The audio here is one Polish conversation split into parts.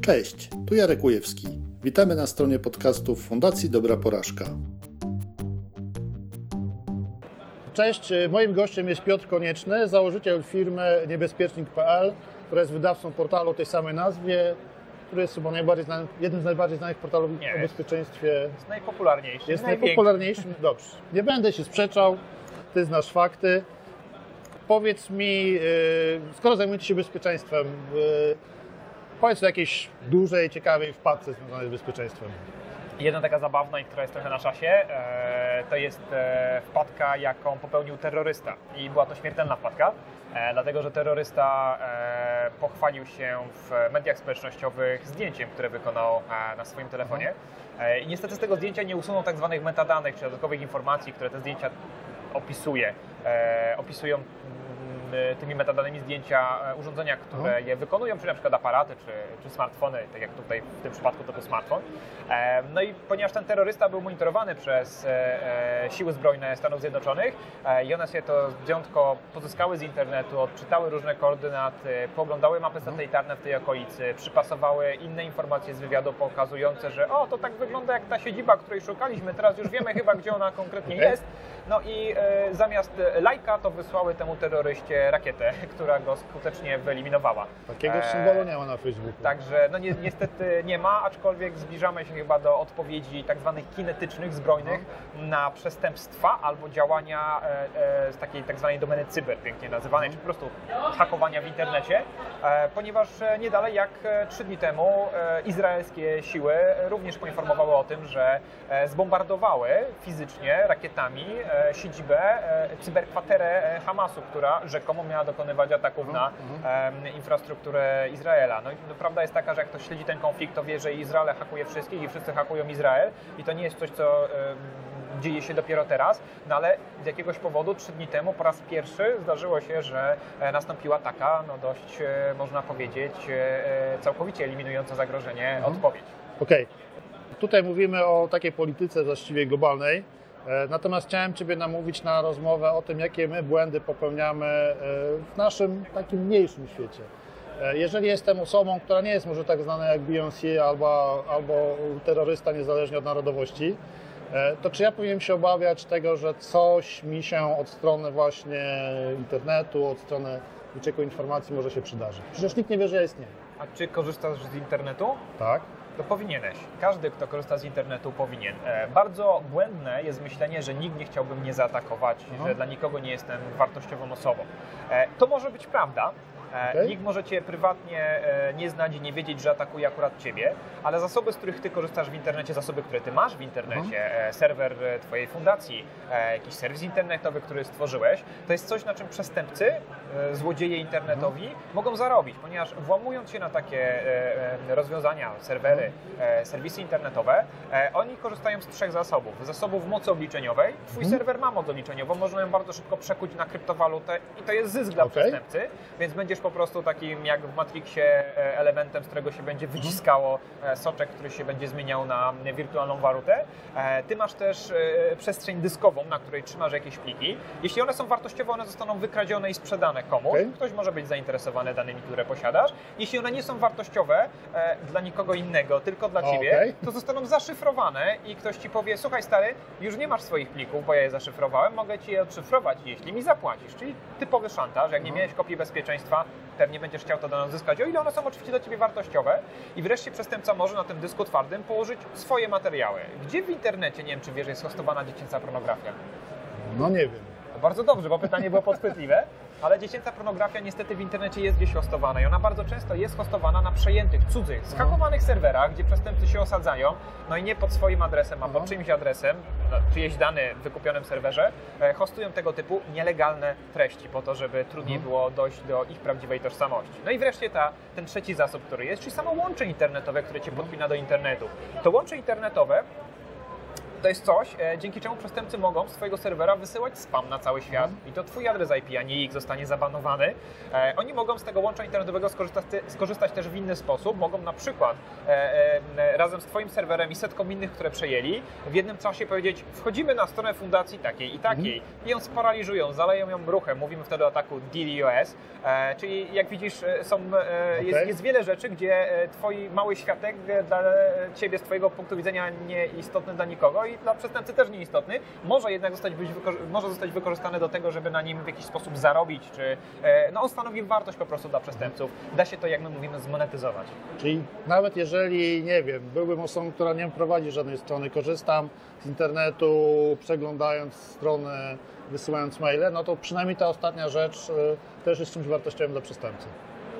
Cześć, tu Jarek Ujewski. Witamy na stronie podcastów Fundacji Dobra Porażka. Cześć, moim gościem jest Piotr Konieczny, założyciel firmy niebezpiecznik.pl, która jest wydawcą portalu o tej samej nazwie, który jest chyba najbardziej znany, jednym z najbardziej znanych portalów Nie. o bezpieczeństwie. Jest najpopularniejszy. Jest najpopularniejszym. Dobrze, nie będę się sprzeczał, ty znasz fakty. Powiedz mi, yy, skoro zajmujecie się bezpieczeństwem, yy, powiedz o jakiejś dużej, ciekawej wpadce związanej z bezpieczeństwem. Jedna taka zabawna i która jest trochę na czasie, e, to jest e, wpadka, jaką popełnił terrorysta. I była to śmiertelna wpadka, e, dlatego że terrorysta pochwalił się w mediach społecznościowych zdjęciem, które wykonał na swoim telefonie. E, I niestety z tego zdjęcia nie usunął tak zwanych metadanych, czy dodatkowych informacji, które te zdjęcia opisuje. Opisują tymi metadanymi zdjęcia e, urządzenia, które je wykonują, czy na przykład aparaty, czy, czy smartfony, tak jak tutaj w tym przypadku to był smartfon. E, No i ponieważ ten terrorysta był monitorowany przez e, e, siły zbrojne Stanów Zjednoczonych e, i one sobie to zdjątko pozyskały z internetu, odczytały różne koordynaty, poglądały mapy satelitarne w tej okolicy, przypasowały inne informacje z wywiadu pokazujące, że o, to tak wygląda jak ta siedziba, której szukaliśmy, teraz już wiemy chyba, gdzie ona konkretnie jest. No i e, zamiast lajka to wysłały temu terroryście rakietę, która go skutecznie wyeliminowała. Takiego E, symbolu nie ma na Facebooku. Także no ni niestety nie ma, aczkolwiek zbliżamy się chyba do odpowiedzi tak zwanych kinetycznych, zbrojnych na przestępstwa albo działania e, e, z takiej tak zwanej domeny cyber, pięknie nazywanej, czy po prostu hakowania w internecie, e, ponieważ e, nie dalej jak e, trzy dni temu izraelskie siły również poinformowały o tym, że zbombardowały fizycznie rakietami siedzibę, cyberkwaterę Hamasu, która rzekomo miała dokonywać ataków na em, infrastrukturę Izraela. No i no, prawda jest taka, że jak ktoś śledzi ten konflikt, to wie, że Izrael hakuje wszystkich i wszyscy hakują Izrael i to nie jest coś, co em, dzieje się dopiero teraz, no ale z jakiegoś powodu trzy dni temu po raz pierwszy zdarzyło się, że e, nastąpiła taka, no dość e, można powiedzieć, e, e, całkowicie eliminująca zagrożenie odpowiedź. Okej. Tutaj mówimy o takiej polityce właściwie globalnej. E, Natomiast chciałem Ciebie namówić na rozmowę o tym, jakie my błędy popełniamy e, w naszym takim mniejszym świecie. E, Jeżeli jestem osobą, która nie jest może tak znana jak Beyoncé albo, albo terrorysta, niezależnie od narodowości, to czy ja powinienem się obawiać tego, że coś mi się od strony właśnie internetu, od strony wycieku informacji może się przydarzy? Przecież nikt nie wie, że ja istnieję. A czy korzystasz z internetu? Tak? To powinieneś. Każdy, kto korzysta z internetu, powinien. E, bardzo błędne jest myślenie, że nikt nie chciałby mnie zaatakować, Aha. że dla nikogo nie jestem wartościową osobą. E, to może być prawda. E, Okej. Nikt może Cię prywatnie e, nie znać i nie wiedzieć, że atakuje akurat Ciebie, ale zasoby, z których Ty korzystasz w internecie, zasoby, które Ty masz w internecie, e, serwer Twojej fundacji, jakiś serwis internetowy, który stworzyłeś, to jest coś, na czym przestępcy, złodzieje internetowi mogą zarobić, ponieważ włamując się na takie rozwiązania, serwery, e, serwisy internetowe, oni korzystają z trzech zasobów. Zasobów mocy obliczeniowej. Twój serwer ma moc obliczeniową, można ją bardzo szybko przekuć na kryptowalutę i to jest zysk dla Okej. przestępcy, więc będziesz po prostu takim jak w Matrixie e, elementem, z którego się będzie wyciskało e, soczek, który się będzie zmieniał na wirtualną walutę. E, Ty masz też e, przestrzeń dyskową, na której trzymasz jakieś pliki. Jeśli one są wartościowe, one zostaną wykradzione i sprzedane komuś. Okej. Ktoś może być zainteresowany danymi, które posiadasz. Jeśli one nie są wartościowe e, dla nikogo innego, tylko dla ciebie, Okej. to zostaną zaszyfrowane i ktoś ci powie, słuchaj stary, już nie masz swoich plików, bo ja je zaszyfrowałem, mogę ci je odszyfrować, jeśli mi zapłacisz. Czyli typowy szantaż, jak nie miałeś kopii bezpieczeństwa, pewnie będziesz chciał to do nas zyskać, o ile one są oczywiście dla ciebie wartościowe. I wreszcie przestępca może na tym dysku twardym położyć swoje materiały. Gdzie w internecie, nie wiem czy wiesz, jest hostowana dziecięca pornografia? No nie wiem. Bardzo dobrze, bo pytanie było podchwytliwe. Ale dziecięca pornografia niestety w internecie jest gdzieś hostowana i ona bardzo często jest hostowana na przejętych, cudzych, skakowanych serwerach, gdzie przestępcy się osadzają, no i nie pod swoim adresem, a pod czyimś adresem, no, czyjeś dane w wykupionym serwerze, e, hostują tego typu nielegalne treści po to, żeby trudniej było dojść do ich prawdziwej tożsamości. No i wreszcie ta, ten trzeci zasób, który jest, czyli samo łącze internetowe, które cię podpina do internetu. To łącze internetowe to jest coś, e, dzięki czemu przestępcy mogą z Twojego serwera wysyłać spam na cały świat. Mhm. I to Twój adres IP, a nie ich zostanie zabanowany. E, oni mogą z tego łącza internetowego skorzystać, skorzystać też w inny sposób. Mogą na przykład e, razem z Twoim serwerem i setką innych, które przejęli, w jednym czasie powiedzieć, wchodzimy na stronę fundacji takiej i takiej Mhm. i ją sparaliżują, zaleją ją ruchem. Mówimy wtedy o ataku DDoS. Czyli jak widzisz, są, e, jest, jest wiele rzeczy, gdzie Twój mały światek dla Ciebie z Twojego punktu widzenia nieistotny dla nikogo i dla przestępcy też nieistotny, może jednak zostać, być może zostać wykorzystany do tego, żeby na nim w jakiś sposób zarobić, czy e, no, on stanowi wartość po prostu dla przestępców. Da się to, jak my mówimy, zmonetyzować. Czyli nawet jeżeli, nie wiem, byłbym osobą, która nie prowadzi żadnej strony, korzystam z internetu, przeglądając stronę, wysyłając maile, no to przynajmniej ta ostatnia rzecz y, też jest czymś wartościowym dla przestępcy.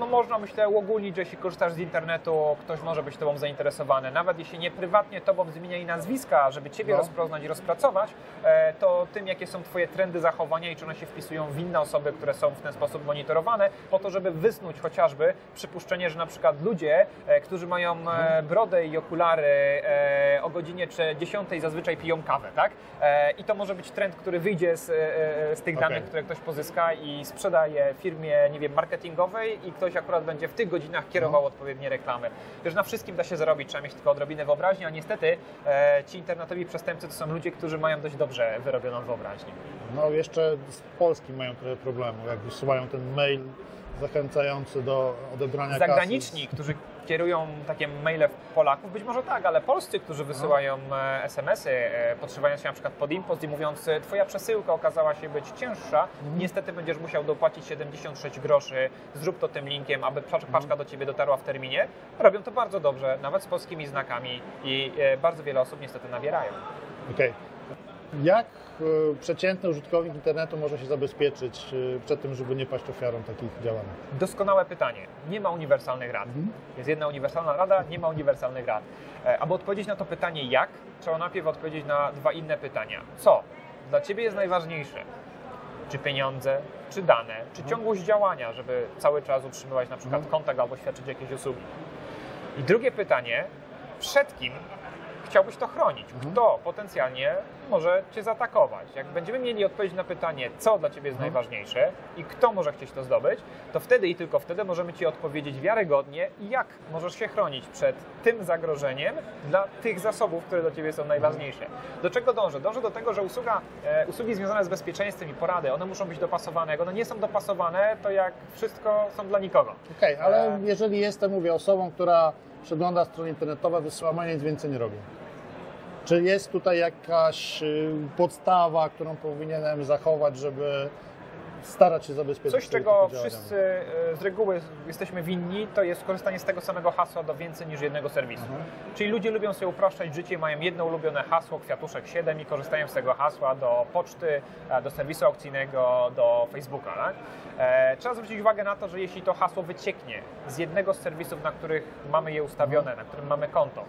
No można myślę uogólnić, że jeśli korzystasz z internetu, ktoś może być Tobą zainteresowany. Nawet jeśli nie prywatnie Tobą zmieniali nazwiska, żeby Ciebie No. rozpoznać i rozpracować, e, to tym, jakie są Twoje trendy zachowania i czy one się wpisują w inne osoby, które są w ten sposób monitorowane, po to, żeby wysnuć chociażby przypuszczenie, że na przykład ludzie, e, którzy mają e, brodę i okulary o godzinie czy 10 zazwyczaj piją kawę, tak? I to może być trend, który wyjdzie z, z tych danych, które ktoś pozyska i sprzeda je firmie, nie wiem, marketingowej i ktoś akurat będzie w tych godzinach kierował odpowiednie reklamy. Wiesz, na wszystkim da się zarobić, trzeba mieć tylko odrobinę wyobraźni, a niestety e, ci internetowi przestępcy to są ludzie, którzy mają dość dobrze wyrobioną wyobraźnię. No jeszcze z Polski mają trochę problemu, jak wysyłają ten mail zachęcający do odebrania Zagraniczni, którzy kierują takie maile Polaków, być może tak, ale polscy, którzy wysyłają e, SMS-y, e, podszywając się na przykład pod impost i mówiąc, e, twoja przesyłka okazała się być cięższa, niestety będziesz musiał dopłacić 76 groszy, zrób to tym linkiem, aby paczka paczka do ciebie dotarła w terminie. Robią to bardzo dobrze, nawet z polskimi znakami i bardzo wiele osób niestety nabierają. kasy. Okej. Jak y, przeciętny użytkownik internetu może się zabezpieczyć y, przed tym, żeby nie paść ofiarą takich działań? Doskonałe pytanie. Nie ma uniwersalnych rad. Jest jedna uniwersalna rada, nie ma uniwersalnych rad. E, Aby odpowiedzieć na to pytanie jak, trzeba najpierw odpowiedzieć na dwa inne pytania. Co dla Ciebie jest najważniejsze? Czy pieniądze, czy dane, czy ciągłość działania, żeby cały czas utrzymywać na przykład kontakt albo świadczyć jakieś usługi? I drugie pytanie, przed kim chciałbyś to chronić? Kto potencjalnie może Cię zaatakować? Jak będziemy mieli odpowiedź na pytanie, co dla Ciebie jest najważniejsze i kto może chcieć to zdobyć, to wtedy i tylko wtedy możemy Ci odpowiedzieć wiarygodnie, jak możesz się chronić przed tym zagrożeniem dla tych zasobów, które dla Ciebie są najważniejsze. Do czego dążę? Dążę do tego, że usługa, e, usługi związane z bezpieczeństwem i porady, one muszą być dopasowane. Jak one nie są dopasowane, to jak wszystko są dla nikogo. Okej, ale E. jeżeli jestem, mówię, osobą, która przegląda strony internetowe, wysyła maile, nic więcej nie robię. Czy jest tutaj jakaś y, podstawa, którą powinienem zachować, żeby starać się zabezpieczyć Coś, czego wszyscy e, z reguły jesteśmy winni, to jest korzystanie z tego samego hasła do więcej niż jednego serwisu. Mhm. Czyli ludzie lubią sobie upraszczać życie, mają jedno ulubione hasło, kwiatuszek 7 i korzystają z tego hasła do poczty, e, do serwisu aukcyjnego, do Facebooka. Tak? E, trzeba zwrócić uwagę na to, że jeśli to hasło wycieknie z jednego z serwisów, na których mamy je ustawione, na którym mamy konto,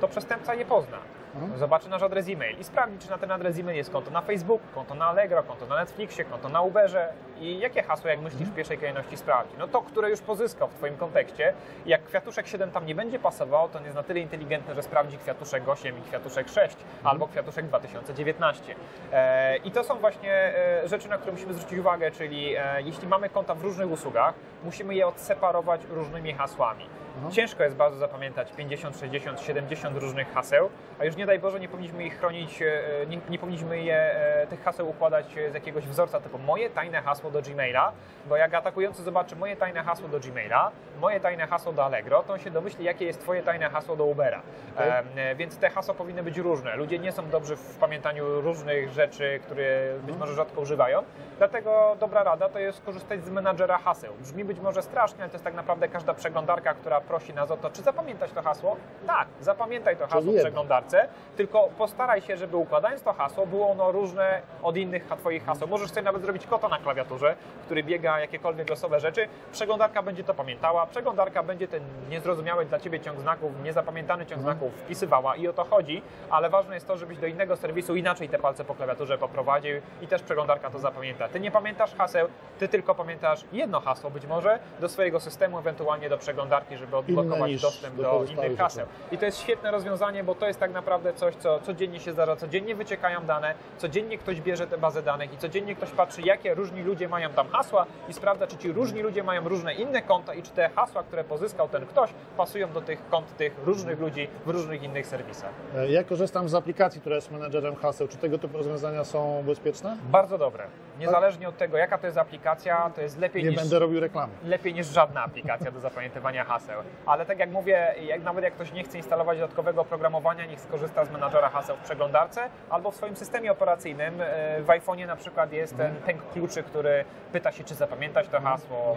to przestępca je pozna. Mhm. Zobaczy nasz adres e-mail i sprawdzi, czy na ten adres e-mail jest konto na Facebooku, konto na Allegro, konto na Netflixie, konto na Uberze i jakie hasło, jak myślisz, w pierwszej kolejności sprawdzi. No to, które już pozyskał w Twoim kontekście. Jak kwiatuszek 7 tam nie będzie pasował, to on jest na tyle inteligentny, że sprawdzi kwiatuszek 8 i kwiatuszek 6 albo kwiatuszek 2019. E, I to są właśnie e, rzeczy, na które musimy zwrócić uwagę, czyli e, jeśli mamy konta w różnych usługach, musimy je odseparować różnymi hasłami. Ciężko jest bardzo zapamiętać 50, 60, 70 różnych haseł, a już nie daj Boże nie powinniśmy ich chronić, e, nie, nie powinniśmy je, e, tych haseł układać z jakiegoś wzorca typu moje tajne hasło do Gmaila, bo jak atakujący zobaczy moje tajne hasło do Gmaila, moje tajne hasło do Allegro, to on się domyśli, jakie jest Twoje tajne hasło do Ubera. Okej. E, więc te hasła powinny być różne. Ludzie nie są dobrzy w pamiętaniu różnych rzeczy, które być może rzadko używają. Dlatego dobra rada to jest korzystać z menadżera haseł. Brzmi być może strasznie, ale to jest tak naprawdę każda przeglądarka, która prosi nas o to, czy zapamiętać to hasło? Tak, zapamiętaj to hasło w przeglądarce, tylko postaraj się, żeby układając to hasło, było ono różne od innych Twoich haseł. Możesz sobie nawet zrobić kota na klawiaturze, który biega jakiekolwiek losowe rzeczy. Przeglądarka będzie to pamiętała, przeglądarka będzie ten niezrozumiały dla Ciebie ciąg znaków, niezapamiętany ciąg znaków wpisywała i o to chodzi, ale ważne jest to, żebyś do innego serwisu inaczej te palce po klawiaturze poprowadził i też przeglądarka to zapamięta. Ty nie pamiętasz haseł, Ty tylko pamiętasz jedno hasło być może do swojego systemu, ewentualnie do przeglądarki, żeby odblokować dostęp do do innych haseł. I to jest świetne rozwiązanie, bo to jest tak naprawdę coś, co codziennie się zdarza, codziennie wyciekają dane, codziennie ktoś bierze tę bazę danych i codziennie ktoś patrzy, jakie różni ludzie mają tam hasła i sprawdza, czy ci różni ludzie mają różne inne konta i czy te hasła, które pozyskał ten ktoś, pasują do tych kont tych różnych ludzi w różnych innych serwisach. E, Ja korzystam z aplikacji, która jest menedżerem haseł. Czy tego typu rozwiązania są bezpieczne? Bardzo dobre. Niezależnie od tego, jaka to jest aplikacja, to jest lepiej Nie niż będę robił reklamy. lepiej niż żadna aplikacja do zapamiętywania haseł. Ale tak jak mówię, jak, nawet jak ktoś nie chce instalować dodatkowego oprogramowania, niech skorzysta z menadżera haseł w przeglądarce albo w swoim systemie operacyjnym. E, W iPhone'ie na przykład jest ten pęk kluczy, który pyta się, czy zapamiętać to hasło.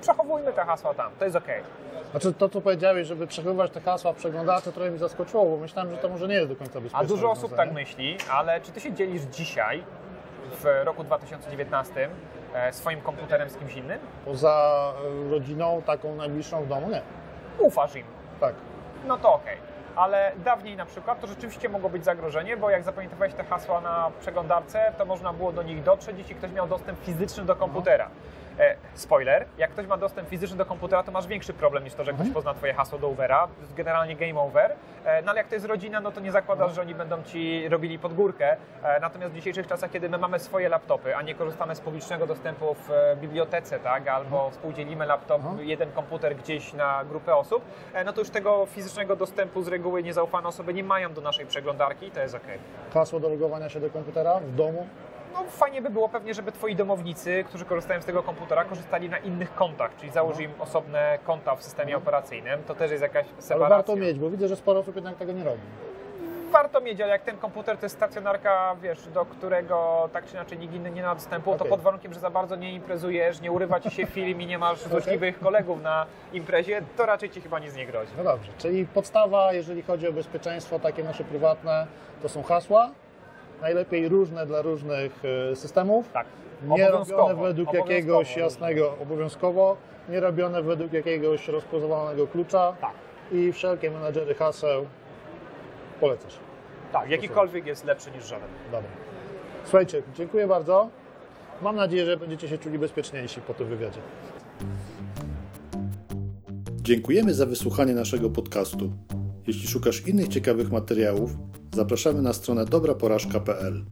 Przechowujmy te hasła tam, to jest ok. Znaczy to, co powiedziałeś, żeby przechowywać te hasła w przeglądarce, trochę mi zaskoczyło, bo myślałem, że to może nie jest do końca bezpieczne A dużo osób tak myśli, ale czy ty się dzielisz dzisiaj, w roku 2019, e, swoim komputerem z kimś innym? Poza e, rodziną, taką najbliższą w domu, nie. Ufasz im. Tak. no to okej. Ale dawniej na przykład to rzeczywiście mogło być zagrożenie, bo jak zapamiętowałeś te hasła na przeglądarce, to można było do nich dotrzeć, jeśli ktoś miał dostęp fizyczny do komputera. E, spoiler, jak ktoś ma dostęp fizyczny do komputera, to masz większy problem niż to, że ktoś pozna twoje hasło do jest generalnie game over. E, no ale jak to jest rodzina, no to nie zakładasz, że oni będą ci robili pod górkę. E, natomiast w dzisiejszych czasach, kiedy my mamy swoje laptopy, a nie korzystamy z publicznego dostępu w e, bibliotece, tak, albo współdzielimy laptop, jeden komputer gdzieś na grupę osób, e, no to już tego fizycznego dostępu z reguły niezaufane osoby nie mają do naszej przeglądarki i to jest ok. Hasło do logowania się do komputera w domu. No fajnie by było pewnie, żeby twoi domownicy, którzy korzystają z tego komputera, korzystali na innych kontach, czyli założ im osobne konta w systemie operacyjnym. To też jest jakaś Ale separacja. warto mieć, bo widzę, że sporo osób jednak tego nie robi. Warto mieć, ale jak ten komputer to jest stacjonarka, wiesz, do którego tak czy inaczej nikt inny nie ma dostępu, to Okej. pod warunkiem, że za bardzo nie imprezujesz, nie urywa ci się film i nie masz złośliwych kolegów na imprezie, to raczej ci chyba nic nie grozi. No dobrze, czyli podstawa, jeżeli chodzi o bezpieczeństwo takie nasze prywatne, to są hasła. Najlepiej różne dla różnych e, systemów. Tak. Nie robione według jakiegoś jasnego, obowiązkowo, nie robione według jakiegoś rozpoznawanego klucza Tak. i wszelkie menadżery haseł polecasz. Tak, jakikolwiek jest lepszy niż żaden. Dobra. Słuchajcie, dziękuję bardzo. Mam nadzieję, że będziecie się czuli bezpieczniejsi po tym wywiadzie. Dziękujemy za wysłuchanie naszego podcastu. Jeśli szukasz innych ciekawych materiałów, zapraszamy na stronę dobraporażka.pl.